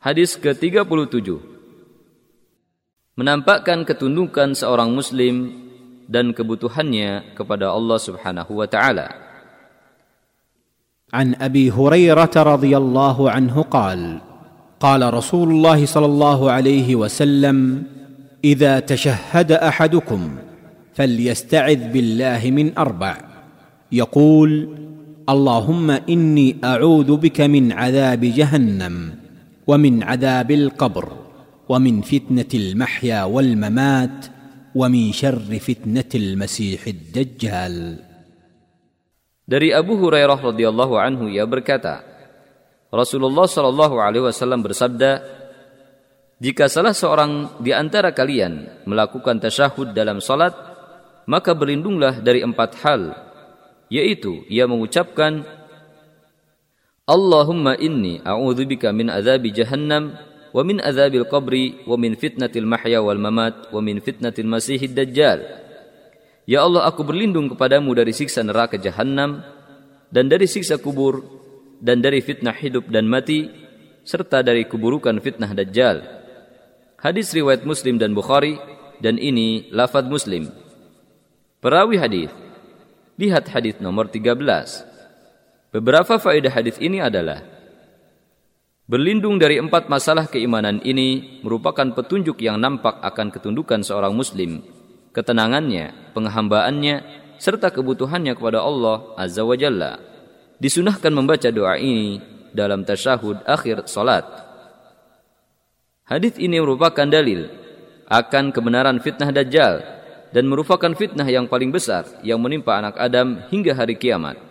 Hadis ke-37 Menampakkan ketundukan seorang muslim dan kebutuhannya kepada Allah Subhanahu wa taala. عن ابي هريره رضي الله عنه قال قال رسول الله صلى الله عليه وسلم اذا تشهد احدكم فليستعذ بالله من أربع يقول اللهم اني اعوذ بك من عذاب جهنم ومن عذاب القبر ومن فتنه المحيا والممات ومن شر فتنه المسيح الدجال Dari Abu Hurairah radhiyallahu anhu ia berkata, Rasulullah shallallahu alaihi wasallam bersabda, jika salah seorang di antara kalian melakukan tasyahud dalam salat, maka berlindunglah dari empat hal, yaitu ia mengucapkan Allahumma inni a'udzubika min azabi jahannam wa min azabil qabri wa min fitnatil mahya wal mamat wa min fitnatil masihid dajjal Ya Allah aku berlindung kepadamu dari siksa neraka jahanam dan dari siksa kubur dan dari fitnah hidup dan mati serta dari keburukan fitnah dajjal. Hadis riwayat Muslim dan Bukhari dan ini lafaz Muslim. Perawi hadis. Lihat hadis nomor 13. Beberapa faedah hadis ini adalah Berlindung dari empat masalah keimanan ini merupakan petunjuk yang nampak akan ketundukan seorang muslim ketenangannya, penghambaannya, serta kebutuhannya kepada Allah Azza wa Jalla. Disunahkan membaca doa ini dalam tasyahud akhir salat. Hadis ini merupakan dalil akan kebenaran fitnah Dajjal dan merupakan fitnah yang paling besar yang menimpa anak Adam hingga hari kiamat.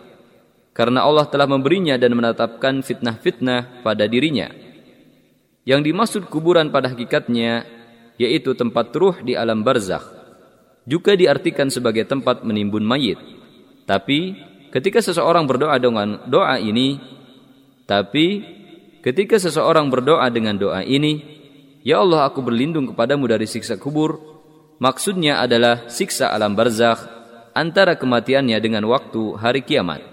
Karena Allah telah memberinya dan menetapkan fitnah-fitnah pada dirinya. Yang dimaksud kuburan pada hakikatnya yaitu tempat ruh di alam barzakh juga diartikan sebagai tempat menimbun mayit. Tapi ketika seseorang berdoa dengan doa ini, tapi ketika seseorang berdoa dengan doa ini, Ya Allah aku berlindung kepadamu dari siksa kubur, maksudnya adalah siksa alam barzakh antara kematiannya dengan waktu hari kiamat.